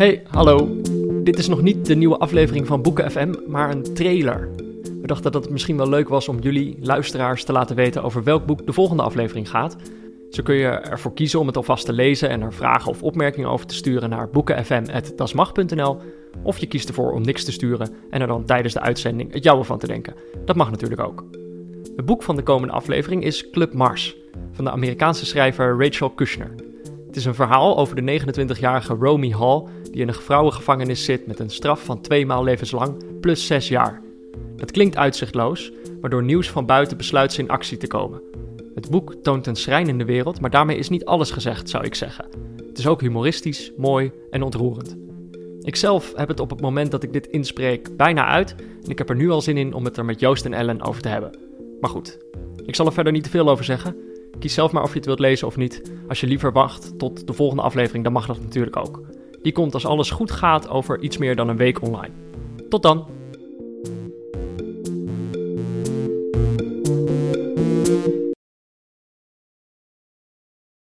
Hey, hallo. Dit is nog niet de nieuwe aflevering van Boeken FM, maar een trailer. We dachten dat het misschien wel leuk was om jullie, luisteraars, te laten weten over welk boek de volgende aflevering gaat. Zo kun je ervoor kiezen om het alvast te lezen en er vragen of opmerkingen over te sturen naar boekenfm.dasmag.nl. Of je kiest ervoor om niks te sturen en er dan tijdens de uitzending het jouwe van te denken. Dat mag natuurlijk ook. Het boek van de komende aflevering is Club Mars van de Amerikaanse schrijver Rachel Kushner. Het is een verhaal over de 29-jarige Romy Hall die in een vrouwengevangenis zit met een straf van twee maal levenslang plus zes jaar. Het klinkt uitzichtloos, maar door nieuws van buiten besluit ze in actie te komen. Het boek toont een schrijnende wereld, maar daarmee is niet alles gezegd, zou ik zeggen. Het is ook humoristisch, mooi en ontroerend. Ikzelf heb het op het moment dat ik dit inspreek bijna uit en ik heb er nu al zin in om het er met Joost en Ellen over te hebben. Maar goed, ik zal er verder niet te veel over zeggen. Kies zelf maar of je het wilt lezen of niet. Als je liever wacht tot de volgende aflevering, dan mag dat natuurlijk ook. Die komt als alles goed gaat over iets meer dan een week online. Tot dan!